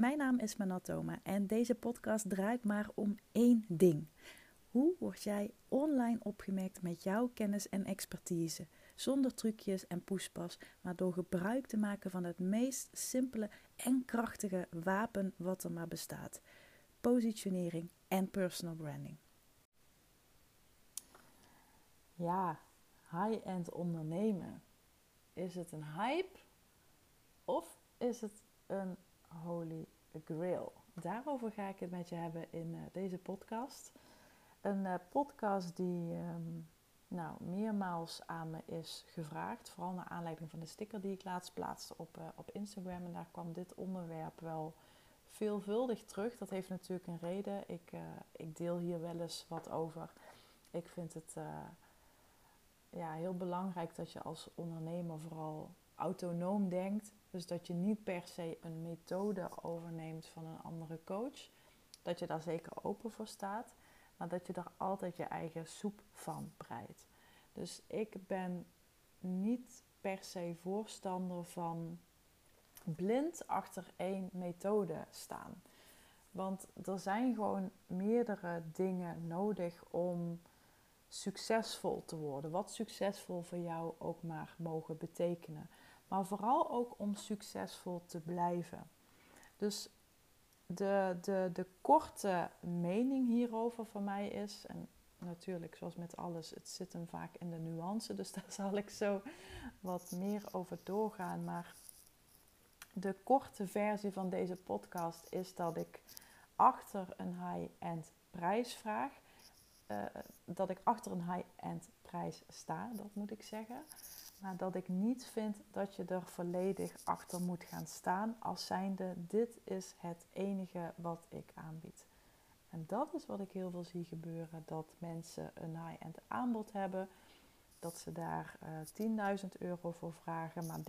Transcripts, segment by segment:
Mijn naam is Manatoma en deze podcast draait maar om één ding. Hoe word jij online opgemerkt met jouw kennis en expertise? Zonder trucjes en poespas, maar door gebruik te maken van het meest simpele en krachtige wapen wat er maar bestaat: positionering en personal branding. Ja, high-end ondernemen. Is het een hype of is het een holy grail? Daarover ga ik het met je hebben in uh, deze podcast. Een uh, podcast die um, nou, meermaals aan me is gevraagd. Vooral naar aanleiding van de sticker die ik laatst plaatste op, uh, op Instagram. En daar kwam dit onderwerp wel veelvuldig terug. Dat heeft natuurlijk een reden. Ik, ik deel hier wel eens wat over. Ik vind het ja, heel belangrijk dat je als ondernemer vooral autonoom denkt. Dus dat je niet per se een methode overneemt van een andere coach. Dat je daar zeker open voor staat. Maar dat je daar altijd je eigen soep van breidt. Dus ik ben niet per se voorstander van blind achter één methode staan. Want er zijn gewoon meerdere dingen nodig om succesvol te worden. Wat succesvol voor jou ook maar mogen betekenen. Maar vooral ook om succesvol te blijven. Dus de, de, de korte mening hierover van mij is, en natuurlijk zoals met alles, het zit hem vaak in de nuance, dus daar zal ik zo wat meer over doorgaan. Maar de korte versie van deze podcast is dat ik achter een high-end prijs vraag uh, dat ik achter een high-end prijs sta, dat moet ik zeggen. Maar dat ik niet vind dat je er volledig achter moet gaan staan als zijnde dit is het enige wat ik aanbied. En dat is wat ik heel veel zie gebeuren, dat mensen een high-end aanbod hebben, dat ze daar uh, 10.000 euro voor vragen, maar 30.000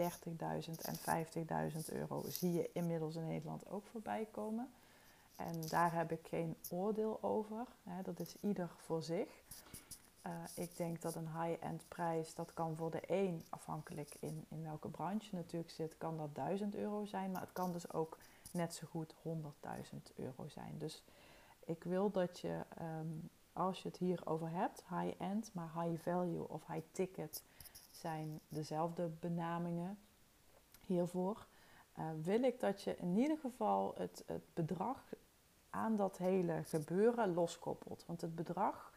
en 50.000 euro zie je inmiddels in Nederland ook voorbij komen. En daar heb ik geen oordeel over. Dat is ieder voor zich. Uh, ik denk dat een high-end prijs, dat kan voor de een, afhankelijk in, in welke branche natuurlijk zit, kan dat 1000 euro zijn. Maar het kan dus ook net zo goed 100.000 euro zijn. Dus ik wil dat je, um, als je het hierover hebt, high-end, maar high value of high ticket zijn dezelfde benamingen hiervoor. Uh, wil ik dat je in ieder geval het, het bedrag aan dat hele gebeuren loskoppelt. Want het bedrag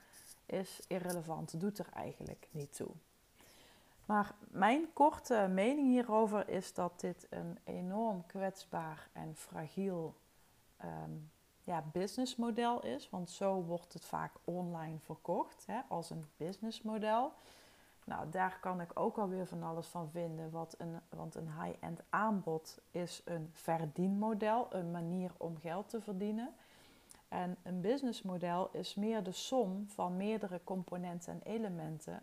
is irrelevant, doet er eigenlijk niet toe. Maar mijn korte mening hierover is dat dit een enorm kwetsbaar en fragiel um, ja, businessmodel is. Want zo wordt het vaak online verkocht hè, als een businessmodel. Nou, daar kan ik ook alweer van alles van vinden. Wat een, want een high-end aanbod is een verdienmodel, een manier om geld te verdienen. En een businessmodel is meer de som van meerdere componenten en elementen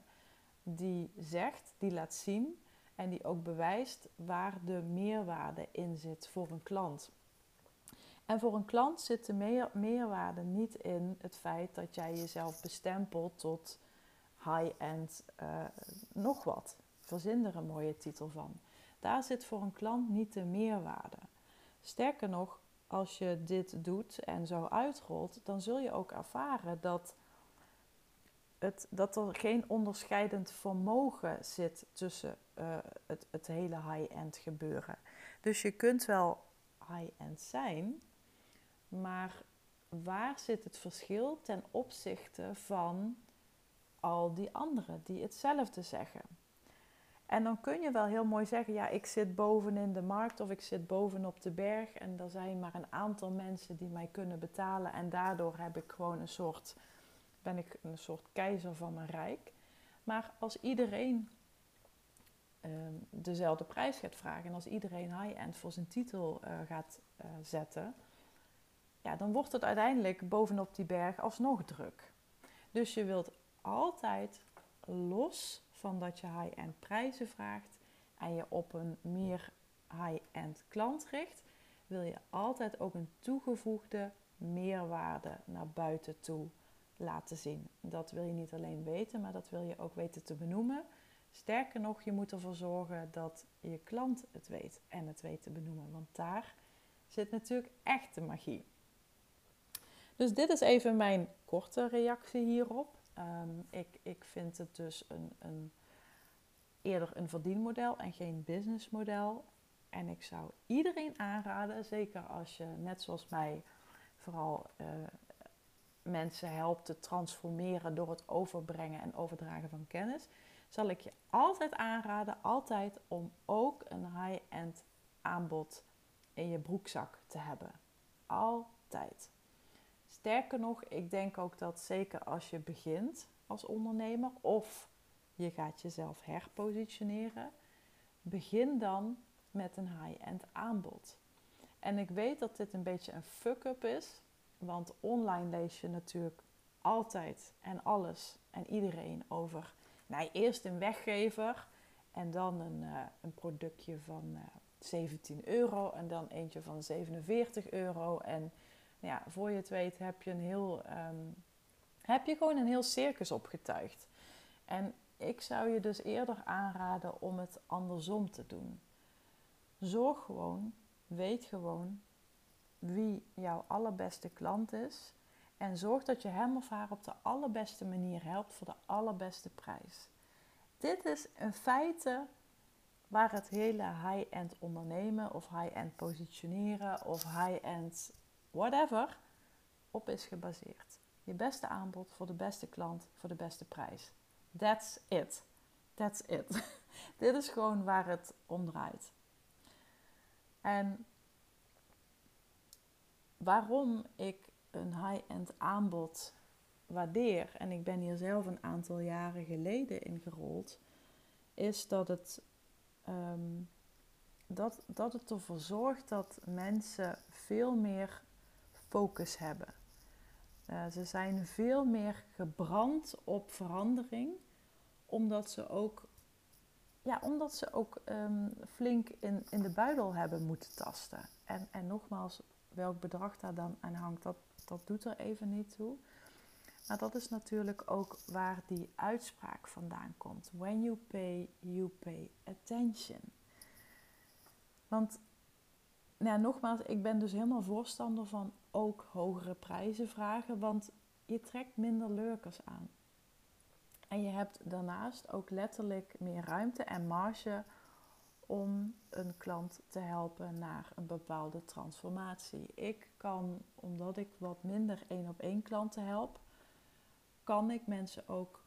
die zegt, die laat zien en die ook bewijst waar de meerwaarde in zit voor een klant. En voor een klant zit de meer, meerwaarde niet in het feit dat jij jezelf bestempelt tot high-end uh, nog wat. Verzin er een mooie titel van. Daar zit voor een klant niet de meerwaarde. Sterker nog, als je dit doet en zo uitrolt, dan zul je ook ervaren dat, het, dat er geen onderscheidend vermogen zit tussen uh, het, het hele high-end gebeuren. Dus je kunt wel high-end zijn, maar waar zit het verschil ten opzichte van al die anderen die hetzelfde zeggen? En dan kun je wel heel mooi zeggen, ja, ik zit boven in de markt of ik zit boven op de berg en er zijn maar een aantal mensen die mij kunnen betalen en daardoor heb ik gewoon een soort, ben ik een soort keizer van mijn rijk. Maar als iedereen um, dezelfde prijs gaat vragen en als iedereen high-end voor zijn titel uh, gaat uh, zetten, ja, dan wordt het uiteindelijk bovenop die berg alsnog druk. Dus je wilt altijd los van dat je high-end prijzen vraagt en je op een meer high-end klant richt, wil je altijd ook een toegevoegde meerwaarde naar buiten toe laten zien. Dat wil je niet alleen weten, maar dat wil je ook weten te benoemen. Sterker nog, je moet ervoor zorgen dat je klant het weet en het weet te benoemen. Want daar zit natuurlijk echt de magie. Dus dit is even mijn korte reactie hierop. Ehm, ik, ik vind het dus een, een, eerder een verdienmodel en geen businessmodel. En ik zou iedereen aanraden, zeker als je net zoals mij vooral uh, mensen helpt te transformeren door het overbrengen en overdragen van kennis, zal ik je altijd aanraden, altijd om ook een high-end aanbod in je broekzak te hebben. Altijd. Sterker nog, ik denk ook dat zeker als je begint als ondernemer of je gaat jezelf herpositioneren, begin dan met een high-end aanbod. En ik weet dat dit een beetje een fuck-up is, want online lees je natuurlijk altijd en alles en iedereen over. Nou, eerst een weggever en dan een, uh, een productje van uh, eh, 17 euro en dan eentje van 47 euro. En ja, voor je het weet heb je, een heel, um, heb je gewoon een heel circus opgetuigd. En ik zou je dus eerder aanraden om het andersom te doen. Zorg gewoon, weet gewoon wie jouw allerbeste klant is. En zorg dat je hem of haar op de allerbeste manier helpt voor de allerbeste prijs. Dit is in feite waar het hele high-end ondernemen of high-end positioneren of high-end whatever op is gebaseerd. Je beste aanbod voor de beste klant voor de beste prijs. That's it. That's it. Dit is gewoon waar het om draait. En waarom ik een high-end aanbod waardeer, en ik ben hier zelf een aantal jaren geleden in gerold, is dat het, um, dat, dat het ervoor zorgt dat mensen veel meer focus hebben. Uh, ze zijn veel meer gebrand op verandering, omdat ze ook, ja, omdat ze ook um, flink in, in de buidel hebben moeten tasten. En, en nogmaals, welk bedrag daar dan aan hangt, dat, dat doet er even niet toe. Maar dat is natuurlijk ook waar die uitspraak vandaan komt. When you pay, you pay attention. Want nou, nogmaals, ik ben dus helemaal voorstander van ook hogere prijzen vragen, want je trekt minder lurkers aan. En je hebt daarnaast ook letterlijk meer ruimte en marge om een klant te helpen naar een bepaalde transformatie. Ik kan, omdat ik wat minder één op één klanten help, kan ik mensen ook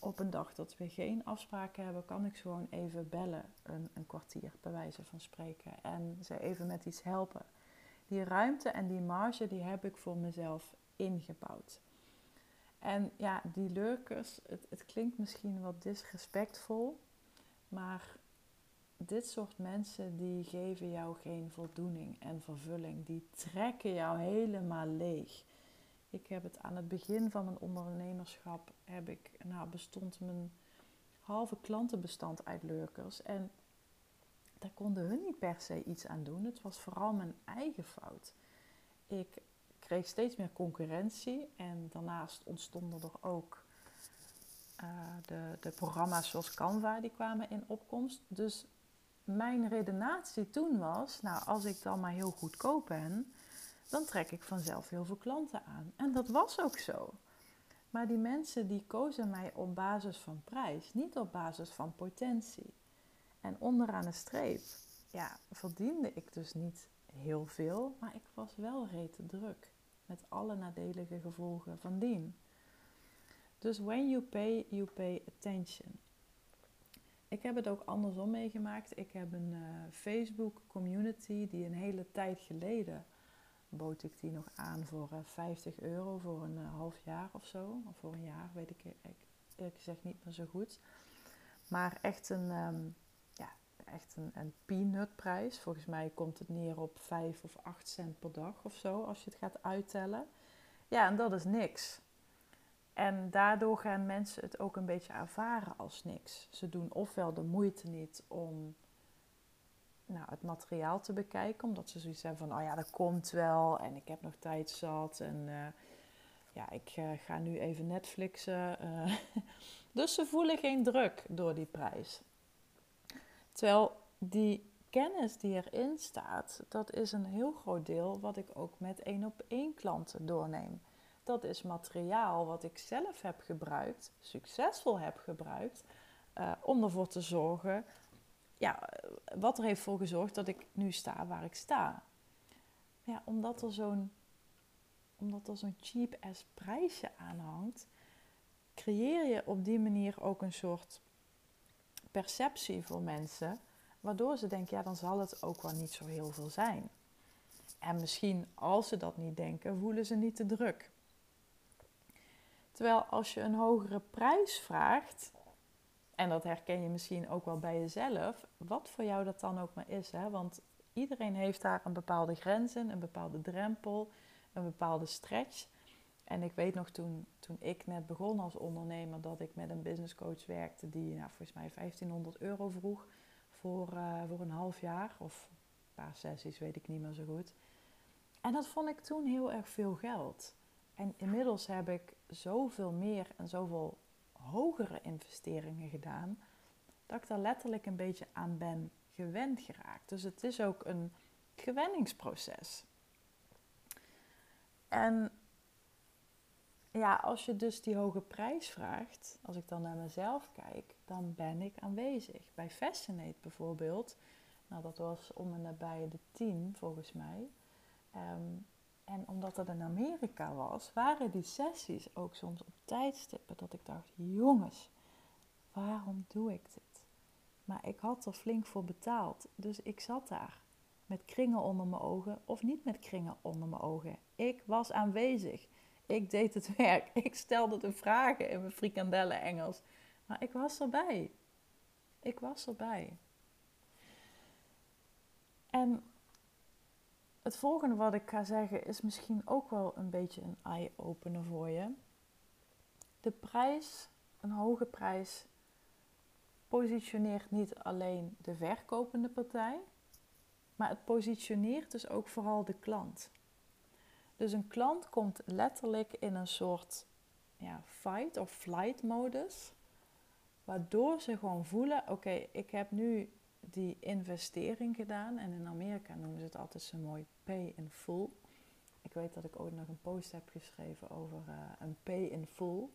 op een dag dat we geen afspraken hebben, kan ik ze gewoon even bellen, een, een kwartier bij wijze van spreken, en ze even met iets helpen. Die ruimte en die marge, die heb ik voor mezelf ingebouwd. En ja, die lurkers, het, het klinkt misschien wat disrespectvol, maar dit soort mensen die geven jou geen voldoening en vervulling. Die trekken jou helemaal leeg. Ik heb het aan het begin van mijn ondernemerschap heb ik, nou, bestond mijn halve klantenbestand uit lurkers. En daar konden hun niet per se iets aan doen. Het was vooral mijn eigen fout. Ik kreeg steeds meer concurrentie en daarnaast ontstonden er ook uh, de, de programma's zoals Canva, die kwamen in opkomst. Dus mijn redenatie toen was, nou als ik dan maar heel goedkoop ben, dan trek ik vanzelf heel veel klanten aan. En dat was ook zo. Maar die mensen die kozen mij op basis van prijs, niet op basis van potentie. En onderaan de streep, ja, verdiende ik dus niet heel veel, maar ik was wel rete druk. Met alle nadelige gevolgen van dien. Dus when you pay, you pay attention. Ik heb het ook andersom meegemaakt. Ik heb een uh, Facebook community die een hele tijd geleden bood ik die nog aan voor uh, eh, 50 euro voor een uh, half jaar of zo. Of voor een jaar, weet ik, ik eerlijk gezegd niet meer zo goed. Maar echt een, um, ja, echt een, een peanut prijs. Volgens mij komt het neer op 5 of 8 cent per dag of zo, als je het gaat uittellen. Ja, en dat is niks. En daardoor gaan mensen het ook een beetje ervaren als niks. Ze doen ofwel de moeite niet om nou, het materiaal te bekijken, omdat ze zoiets hebben van, oh ja, dat komt wel en ik heb nog tijd zat en uh, ja, ik uh, ga nu even Netflixen. Uh. dus ze voelen geen druk door die prijs. Terwijl die kennis die erin staat, dat is een heel groot deel wat ik ook met één op één klanten doorneem. Dat is materiaal wat ik zelf heb gebruikt, succesvol heb gebruikt, om ervoor te zorgen, ja, wat er heeft voor gezorgd dat ik nu sta waar ik sta. Ja, omdat er zo'n omdat er zo'n cheap ass prijsje aan hangt, creëer je op die manier ook een soort perceptie voor mensen, waardoor ze denken, ja, dan zal het ook wel niet zo heel veel zijn. En misschien als ze dat niet denken, voelen ze niet te druk. Terwijl als je een hogere prijs vraagt, en dat herken je misschien ook wel bij jezelf, wat voor jou dat dan ook maar is. Hè? Want iedereen heeft daar een bepaalde grens in, een bepaalde drempel, een bepaalde stretch. En ik weet nog toen, toen ik net begon als ondernemer dat ik met een business coach werkte die nou, volgens mij 1500 euro vroeg voor, uh, voor een half jaar of een paar sessies, weet ik niet meer zo goed. En dat vond ik toen heel erg veel geld. En inmiddels heb ik zoveel meer en zoveel hogere investeringen gedaan, dat ik daar letterlijk een beetje aan ben gewend geraakt. Dus het is ook een gewenningsproces. En ja, als je dus die hoge prijs vraagt, als ik dan naar mezelf kijk, dan ben ik aanwezig. Bij Fascinate bijvoorbeeld, nou dat was om en nabij de tien volgens mij. Ehm, en omdat dat in Amerika was, waren die sessies ook soms op tijdstippen dat ik dacht, jongens, waarom doe ik dit? Maar ik had er flink voor betaald, dus ik zat daar met kringen onder mijn ogen of niet met kringen onder mijn ogen. Ik was aanwezig. Ik deed het werk. Ik stelde de vragen in mijn frikandellen Engels. Maar ik was erbij. Ik was erbij. En het volgende wat ik ga zeggen is misschien ook wel een beetje een eye-opener voor je. De prijs, een hoge prijs, positioneert niet alleen de verkopende partij, maar het positioneert dus ook vooral de klant. Dus een klant komt letterlijk in een soort ja, fight of flight modus. Waardoor ze gewoon voelen: oké, ik heb nu die investering gedaan. En in Amerika noemen ze het altijd zo mooi pay in full. Ik weet dat ik ooit nog een post heb geschreven over uh, een pay in full.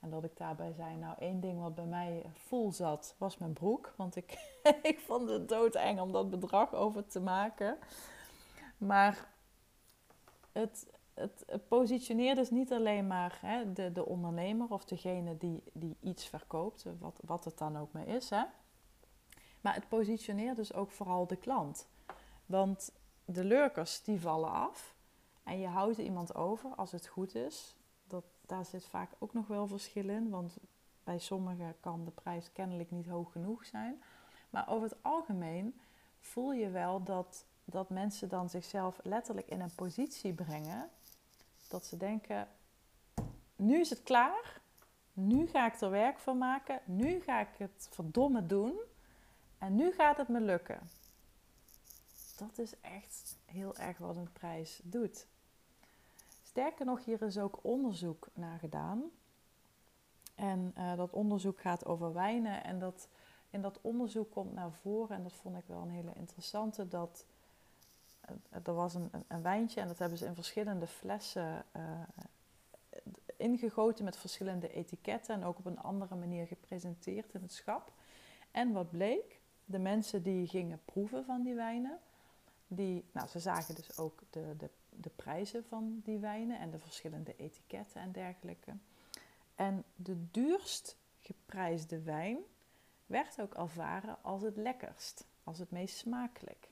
En dat ik daarbij zei, nou één ding wat bij mij vol zat, was mijn broek. Want ik, ik vond het doodeng om dat bedrag over te maken. Maar het, het, het positioneert dus niet alleen maar hè, de, de ondernemer of degene die, die iets verkoopt, wat, wat het dan ook maar is. Hè. Maar het positioneert dus ook vooral de klant. Want de lurkers die vallen af en je houdt iemand over als het goed is dat, daar zit vaak ook nog wel verschil in. Want bij sommigen kan de prijs kennelijk niet hoog genoeg zijn. Maar over het algemeen voel je wel dat, dat mensen dan zichzelf letterlijk in een positie brengen. Dat ze denken, nu is het klaar. Nu ga ik er werk van maken. Nu ga ik het verdomme doen. En nu gaat het me lukken. Dat is echt heel erg wat een prijs doet. Sterker nog, hier is ook onderzoek naar gedaan. En uh, dat onderzoek gaat over wijnen. En dat, in dat onderzoek komt naar voren, en dat vond ik wel een hele interessante, dat uh, er was een, een, wijntje en dat hebben ze in verschillende flessen uh, ingegoten met verschillende etiketten en ook op een andere manier gepresenteerd in het schap. En wat bleek? De mensen die gingen proeven van die wijnen, die, nou, ze zagen dus ook de, de de prijzen van die wijnen en de verschillende etiketten en dergelijke. En de duurst geprijsde wijn werd ook ervaren als het lekkerst, als het meest smakelijk.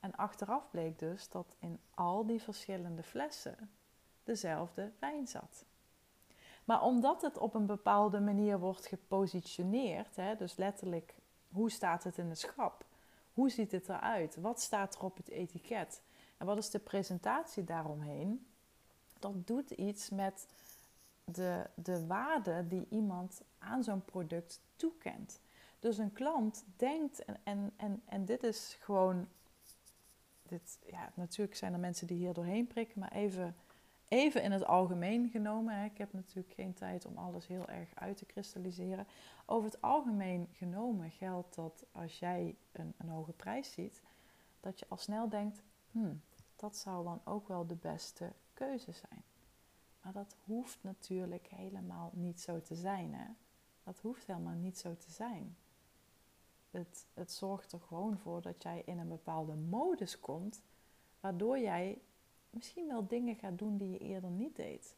En achteraf bleek dus dat in al die verschillende flessen dezelfde wijn zat. Maar omdat het op een bepaalde manier wordt gepositioneerd, hè, dus letterlijk hoe staat het in het schap, hoe ziet het eruit, wat staat er op het etiket, en wat is de presentatie daaromheen? Dat doet iets met de, de waarde die iemand aan zo'n product toekent. Dus een klant denkt, en, en, en, en dit is gewoon, dit, ja, natuurlijk zijn er mensen die hier doorheen prikken, maar even even in het algemeen genomen, ik heb natuurlijk geen tijd om alles heel erg uit te kristalliseren. Over het algemeen genomen geldt dat als jij een, een hoge prijs ziet, dat je al snel denkt, hmm, dat zou dan ook wel de beste keuze zijn. Maar dat hoeft natuurlijk helemaal niet zo te zijn. Hè? Dat hoeft helemaal niet zo te zijn. Het, het zorgt er gewoon voor dat jij in een bepaalde modus komt, waardoor jij misschien wel dingen gaat doen die je eerder niet deed.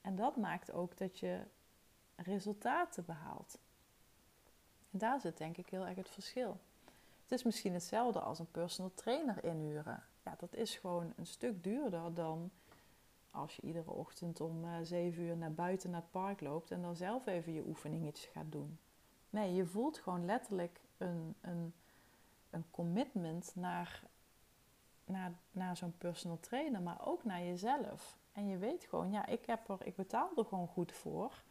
En dat maakt ook dat je resultaten behaalt. En daar zit denk ik heel erg het verschil. Het is misschien hetzelfde als een personal trainer inhuren. Ja, dat is gewoon een stuk duurder dan als je iedere ochtend om uh, eh, 7 uur naar buiten naar het park loopt en dan zelf even je oefeningetjes gaat doen. Nee, je voelt gewoon letterlijk een, een, een commitment naar, naar, naar zo'n personal trainer, maar ook naar jezelf. En je weet gewoon, ja, ik, heb er, ik betaal er gewoon goed voor.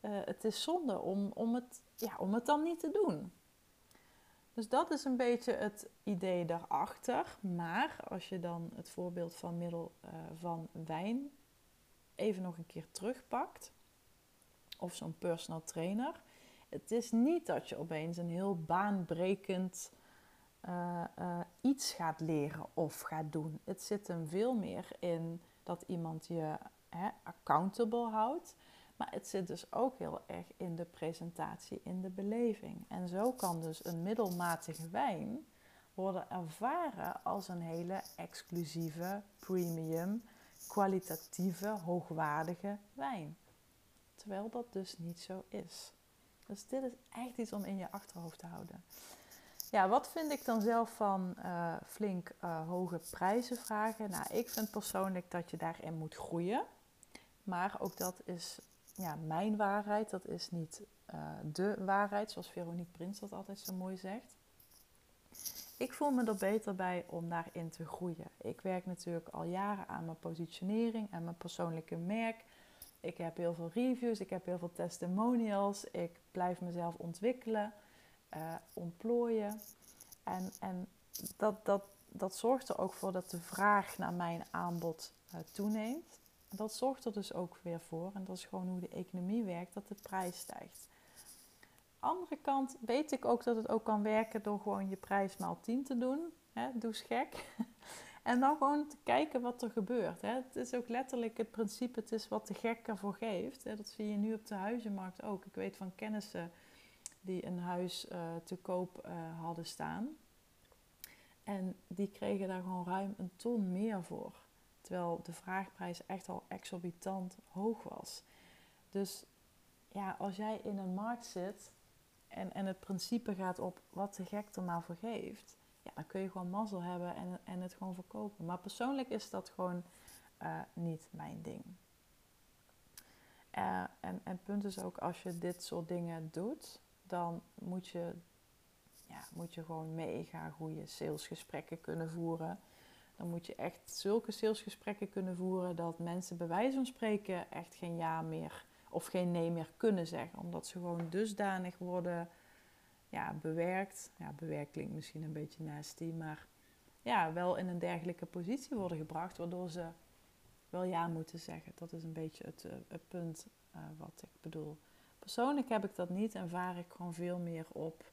Uh, het is zonde om, om, het, ja, om het dan niet te doen. Dus dat is een beetje het idee daarachter. Maar als je dan het voorbeeld van middel uh, van wijn even nog een keer terugpakt, of zo'n personal trainer. Het is niet dat je opeens een heel baanbrekend uh, uh, iets gaat leren of gaat doen. Het zit hem veel meer in dat iemand je hè, accountable houdt. Maar het zit dus ook heel erg in de presentatie, in de beleving. En zo kan dus een middelmatige wijn worden ervaren als een hele exclusieve, premium, kwalitatieve, hoogwaardige wijn. Terwijl dat dus niet zo is. Dus dit is echt iets om in je achterhoofd te houden. Ja, wat vind ik dan zelf van uh, flink uh, hoge prijzen vragen? Nou, ik vind persoonlijk dat je daarin moet groeien. Maar ook dat is ja, mijn waarheid, dat is niet uh, de waarheid, zoals Veronique Prins dat altijd zo mooi zegt. Ik voel me er beter bij om daarin te groeien. Ik werk natuurlijk al jaren aan mijn positionering en mijn persoonlijke merk. Ik heb heel veel reviews, ik heb heel veel testimonials. Ik blijf mezelf ontwikkelen, uh, ontplooien. En, en dat, dat, dat zorgt er ook voor dat de vraag naar mijn aanbod uh, toeneemt dat zorgt er dus ook weer voor, en dat is gewoon hoe de economie werkt, dat de prijs stijgt. Andere kant weet ik ook dat het ook kan werken door gewoon je prijs maal 10 te doen. Doe eens gek. En dan gewoon te kijken wat er gebeurt. Het is ook letterlijk het principe, het is wat de gek ervoor geeft. Dat zie je nu op de huizenmarkt ook. Ik weet van kennissen die een huis uh, te koop uh, hadden staan. En die kregen daar gewoon ruim een ton meer voor. Terwijl de vraagprijs echt al exorbitant hoog was. Dus ja, als jij in een markt zit en, en het principe gaat op wat de gek er maar voor geeft, ja, dan kun je gewoon mazzel hebben en, en het gewoon verkopen. Maar persoonlijk is dat gewoon uh, niet mijn ding. Uh, en, en punt is ook, als je dit soort dingen doet, dan moet je, ja, moet je gewoon mega goede salesgesprekken kunnen voeren. Dan moet je echt zulke salesgesprekken kunnen voeren dat mensen bij wijze van spreken echt geen ja meer of geen nee meer kunnen zeggen. Omdat ze gewoon dusdanig worden ja, bewerkt. Ja, bewerkt klinkt misschien een beetje nasty, maar ja, wel in een dergelijke positie worden gebracht, waardoor ze wel ja moeten zeggen. Dat is een beetje het, uh, het punt uh, wat ik bedoel. Persoonlijk heb ik dat niet en vaar ik gewoon veel meer op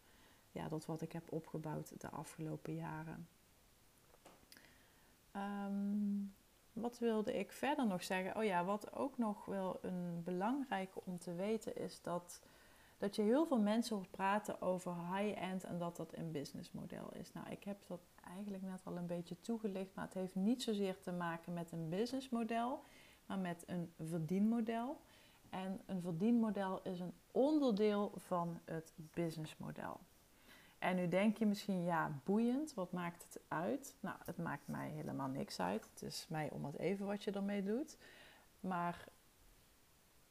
ja, dat wat ik heb opgebouwd de afgelopen jaren. Um, wat wilde ik verder nog zeggen? Oh ja, wat ook nog wel een belangrijke om te weten is dat, dat je heel veel mensen hoort praten over high-end en dat dat een businessmodel is. Nou, ik heb dat eigenlijk net al een beetje toegelicht, maar het heeft niet zozeer te maken met een businessmodel, maar met een verdienmodel. En een verdienmodel is een onderdeel van het businessmodel. En nu denk je misschien, ja, boeiend, wat maakt het uit? Nou, het maakt mij helemaal niks uit. Het is mij om het even wat je ermee doet. Maar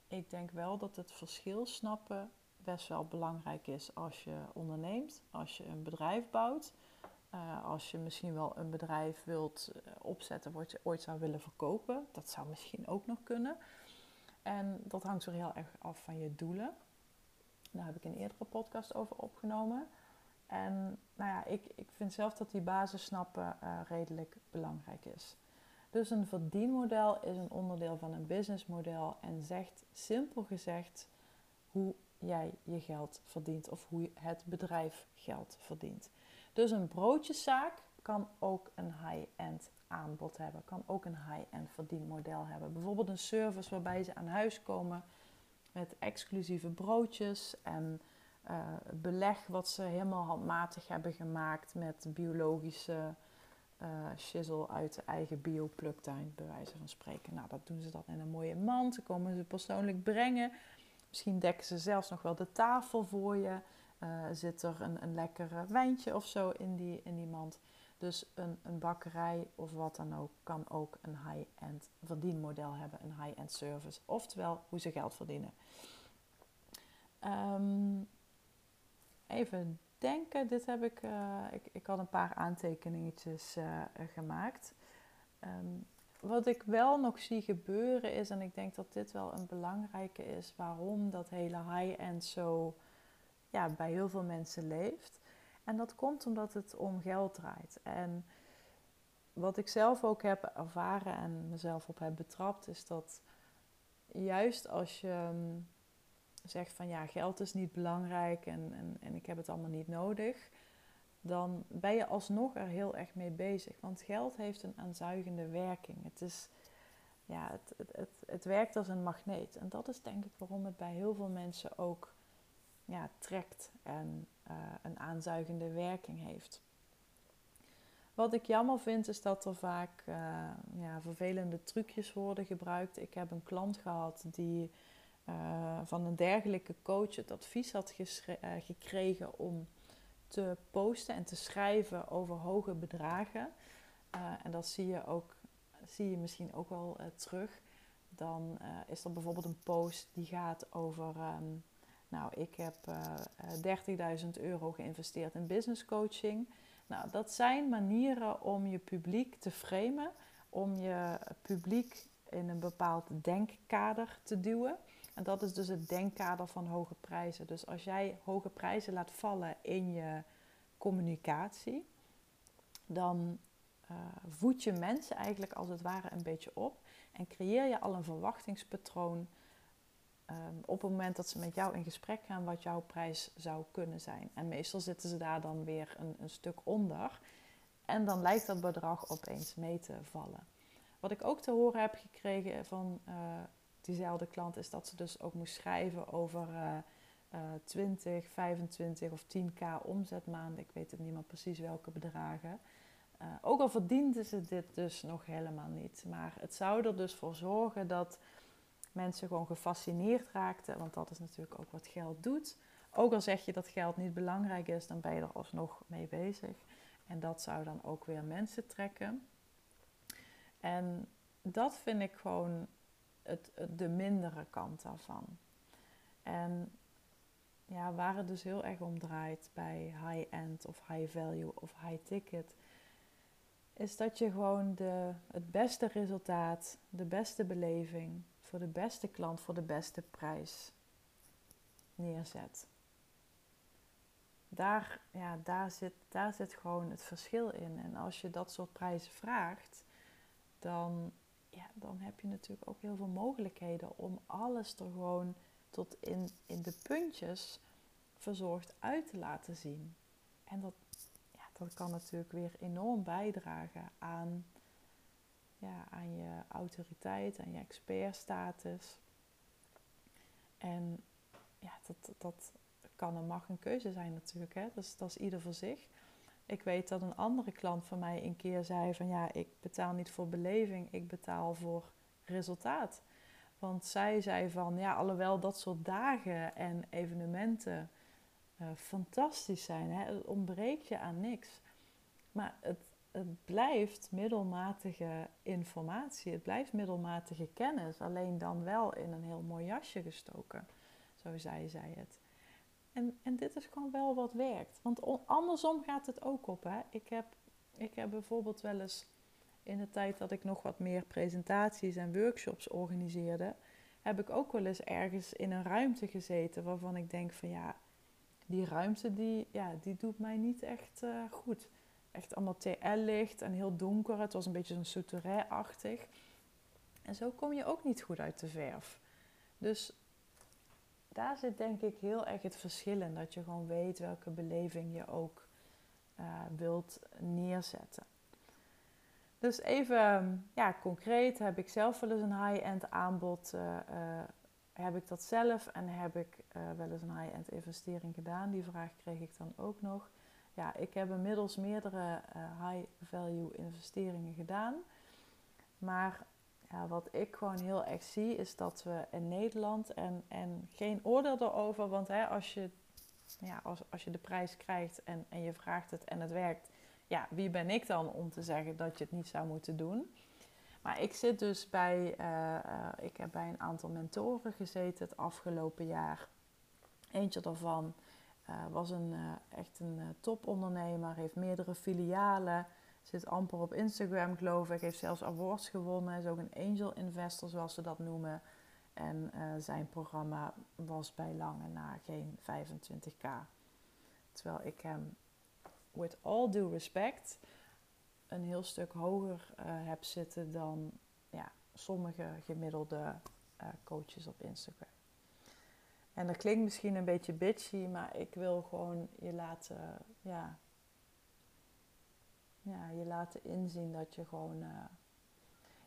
ik denk wel dat het verschil snappen best wel belangrijk is als je onderneemt, als je een bedrijf bouwt. Uh, als je misschien wel een bedrijf wilt uh, opzetten wat je ooit zou willen verkopen. Dat zou misschien ook nog kunnen. En dat hangt er heel erg af van je doelen. Daar heb ik een eerdere podcast over opgenomen. En nou ja, ik, ik vind zelf dat die basis snappen uh, redelijk belangrijk is. Dus een verdienmodel is een onderdeel van een businessmodel en zegt simpel gezegd hoe jij je geld verdient of hoe het bedrijf geld verdient. Dus een broodjeszaak kan ook een high-end aanbod hebben, kan ook een high-end verdienmodel hebben. Bijvoorbeeld een service waarbij ze aan huis komen met exclusieve broodjes en uh, beleg wat ze helemaal handmatig hebben gemaakt met biologische uh, uit de eigen biopluktuin, bij wijze van spreken. Nou, dat doen ze dan in een mooie mand. Ze komen ze persoonlijk brengen. Misschien dekken ze zelfs nog wel de tafel voor je. Uh, zit er een, een lekker wijntje of zo in die, in die mand. Dus een, een bakkerij of wat dan ook kan ook een high-end verdienmodel hebben, een high-end service. Oftewel hoe ze geld verdienen. Um, even denken, dit heb ik, uh, ik, ik had een paar aantekeningetjes uh, gemaakt. Um, wat ik wel nog zie gebeuren is, en ik denk dat dit wel een belangrijke is, waarom dat hele high-end zo ja, bij heel veel mensen leeft. En dat komt omdat het om geld draait. En wat ik zelf ook heb ervaren en mezelf op heb betrapt, is dat juist als je um, zegt van ja, geld is niet belangrijk en, en, en ik heb het allemaal niet nodig, dan ben je alsnog er heel erg mee bezig. Want geld heeft een aanzuigende werking. Het, is, ja, het, het, het, het werkt als een magneet. En dat is denk ik waarom het bij heel veel mensen ook ja, trekt en uh, een aanzuigende werking heeft. Wat ik jammer vind is dat er vaak uh, ja, vervelende trucjes worden gebruikt. Ik heb een klant gehad die uh, van een dergelijke coach het advies had gekregen om te posten en te schrijven over hoge bedragen. en dat zie je, ook, zie je misschien ook wel terug. Dan is er bijvoorbeeld een post die gaat over um, nou, ik heb uh, uh, 30.000 euro geïnvesteerd in business coaching. Nou, dat zijn manieren om je publiek te framen, om je publiek in een bepaald denkkader te duwen. En dat is dus het denkkader van hoge prijzen. Dus als jij hoge prijzen laat vallen in je communicatie, dan uh, voed je mensen eigenlijk als het ware een beetje op en creëer je al een verwachtingspatroon um, op het moment dat ze met jou in gesprek gaan wat jouw prijs zou kunnen zijn. En meestal zitten ze daar dan weer een, een stuk onder. En dan lijkt dat bedrag opeens mee te vallen. Wat ik ook te horen heb gekregen van uh, diezelfde klant is dat ze dus ook moest schrijven over uh, uh, 20, 25 of 10k omzetmaanden. Ik weet het niet meer precies welke bedragen. Ook al verdienden ze dit dus nog helemaal niet. Maar het zou er dus voor zorgen dat mensen gewoon gefascineerd raakten. Want dat is natuurlijk ook wat geld doet. Ook al zeg je dat geld niet belangrijk is, dan ben je er alsnog mee bezig. En dat zou dan ook weer mensen trekken. En dat vind ik gewoon het, de mindere kant daarvan. En ja, waar het dus heel erg om draait bij high-end of high value of high ticket, is dat je gewoon de, het beste resultaat, de beste beleving, voor de beste klant voor de beste prijs neerzet. Daar, ja, daar, zit, daar zit gewoon het verschil in. En als je dat soort prijzen vraagt, dan, ja, dan heb je natuurlijk ook heel veel mogelijkheden om alles er gewoon tot in, in de puntjes verzorgd uit te laten zien. En dat, ja, dat kan natuurlijk weer enorm bijdragen aan ja, aan je autoriteit, aan je expertstatus. En ja, dat, dat kan en mag een keuze zijn natuurlijk. Hè? Dat is ieder voor zich. Ik weet dat een andere klant van mij een keer zei van ja, ik betaal niet voor beleving, ik betaal voor resultaat. Want zij zei van ja, alhoewel dat soort dagen en evenementen uh, fantastisch zijn, hè, het ontbreekt je aan niks. Maar het, het blijft middelmatige informatie, het blijft middelmatige kennis, alleen dan wel in een heel mooi jasje gestoken. Zo zei zij het. En, en dit is gewoon wel wat werkt. Want andersom gaat het ook op. Hè? Ik, heb, ik heb bijvoorbeeld wel eens in de tijd dat ik nog wat meer presentaties en workshops organiseerde, heb ik ook wel eens ergens in een ruimte gezeten waarvan ik denk van ja, die ruimte die, ja, die doet mij niet echt uh, goed echt allemaal TL-licht en heel donker. Het was een beetje zo'n souterrain-achtig. En zo kom je ook niet goed uit de verf. Dus daar zit denk ik heel erg het verschil in. Dat je gewoon weet welke beleving je ook uh, wilt neerzetten. Dus even ja, concreet heb ik zelf wel eens een high-end aanbod. Uh, uh, heb ik dat zelf en heb ik wel eens een high-end investering gedaan? Die vraag kreeg ik dan ook nog. Ja, ik heb inmiddels meerdere high-value investeringen gedaan. Maar ja, wat ik gewoon heel erg zie is dat we in Nederland, en, en geen oordeel erover, want hè, als, je, ja, als, als je de prijs krijgt en, en je vraagt het en het werkt, ja, wie ben ik dan om te zeggen dat je het niet zou moeten doen? Maar ik zit dus bij, uh, uh, ik heb bij een aantal mentoren gezeten het afgelopen jaar. Eentje daarvan uh, was een, echt een topondernemer, heeft meerdere filialen. Zit amper op Instagram, geloof ik. Heeft zelfs awards gewonnen. Is ook een angel investor, zoals ze dat noemen. En zijn programma was bij lange na geen 25k. Terwijl ik hem, with all due respect, een heel stuk hoger heb zitten dan ja, sommige gemiddelde coaches op Instagram. En dat klinkt misschien een beetje bitchy, maar ik wil gewoon je laten, ja, ja, je laten inzien dat je gewoon. Uh,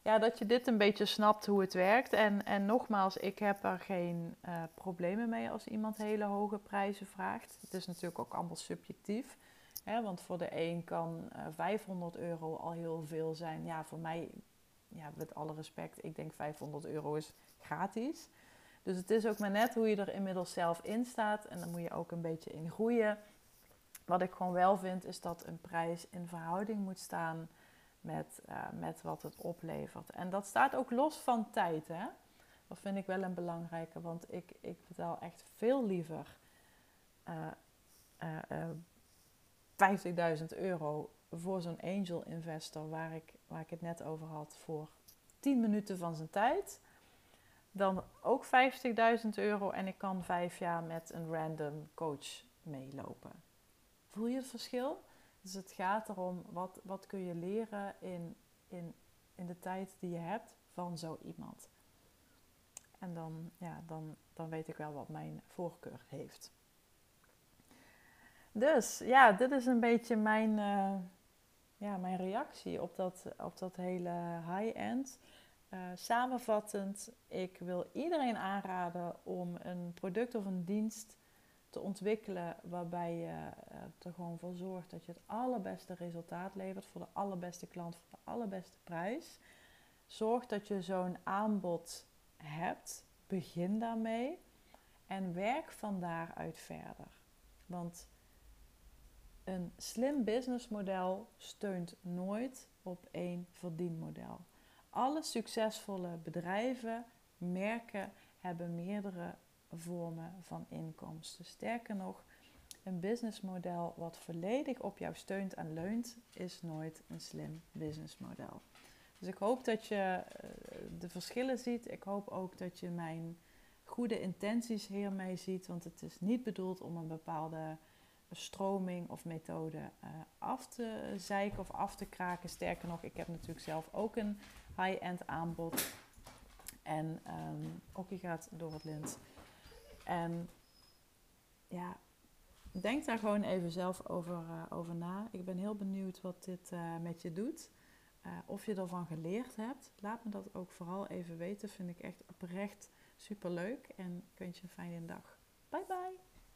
ja, dat je dit een beetje snapt hoe het werkt. En, en nogmaals, ik heb er geen uh, problemen mee als iemand hele hoge prijzen vraagt. Het is natuurlijk ook allemaal subjectief. Hè, want voor de een kan uh, eh, 500 euro al heel veel zijn. Ja, voor mij, ja, met alle respect, ik denk 500 euro is gratis. Dus het is ook maar net hoe je er inmiddels zelf in staat. En dan moet je ook een beetje in groeien. Wat ik gewoon wel vind, is dat een prijs in verhouding moet staan met, uh, met wat het oplevert. En dat staat ook los van tijd, hè. Dat vind ik wel een belangrijke, want ik, ik betaal echt veel liever uh, uh, 50.000 euro voor zo'n angel investor, waar ik, waar ik het net over had, voor 10 minuten van zijn tijd. Dan ook 50.000 euro en ik kan vijf jaar met een random coach meelopen. Voel je het verschil? Dus het gaat erom, wat, wat kun je leren in, in, in de tijd die je hebt van zo iemand. En dan, ja, dan, dan weet ik wel wat mijn voorkeur heeft. Dus ja, dit is een beetje mijn, uh, ja, mijn reactie op dat, op dat hele high-end. Uh, samenvattend, ik wil iedereen aanraden om een product of een dienst te ontwikkelen waarbij je uh, er gewoon voor zorgt dat je het allerbeste resultaat levert voor de allerbeste klant, voor de allerbeste prijs. Zorg dat je zo'n aanbod hebt. Begin daarmee en werk van daaruit verder. Want een slim businessmodel steunt nooit op één verdienmodel. Alle succesvolle bedrijven, merken hebben meerdere vormen van inkomsten. Sterker nog, een businessmodel wat volledig op jou steunt en leunt, is nooit een slim businessmodel. Dus ik hoop dat je eh, de verschillen ziet. Ik hoop ook dat je mijn goede intenties hiermee ziet. Want het is niet bedoeld om een bepaalde stroming of methode uh, af te zeiken of af te kraken. Sterker nog, ik heb natuurlijk zelf ook een high-end aanbod. En um, ook je gaat door het lint. En ja, denk daar gewoon even zelf over, uh, over na. Ik ben heel benieuwd wat dit uh, met je doet. Uh, of je ervan geleerd hebt. Laat me dat ook vooral even weten. Vind ik echt oprecht super leuk. En wens je een fijne dag. Bye bye.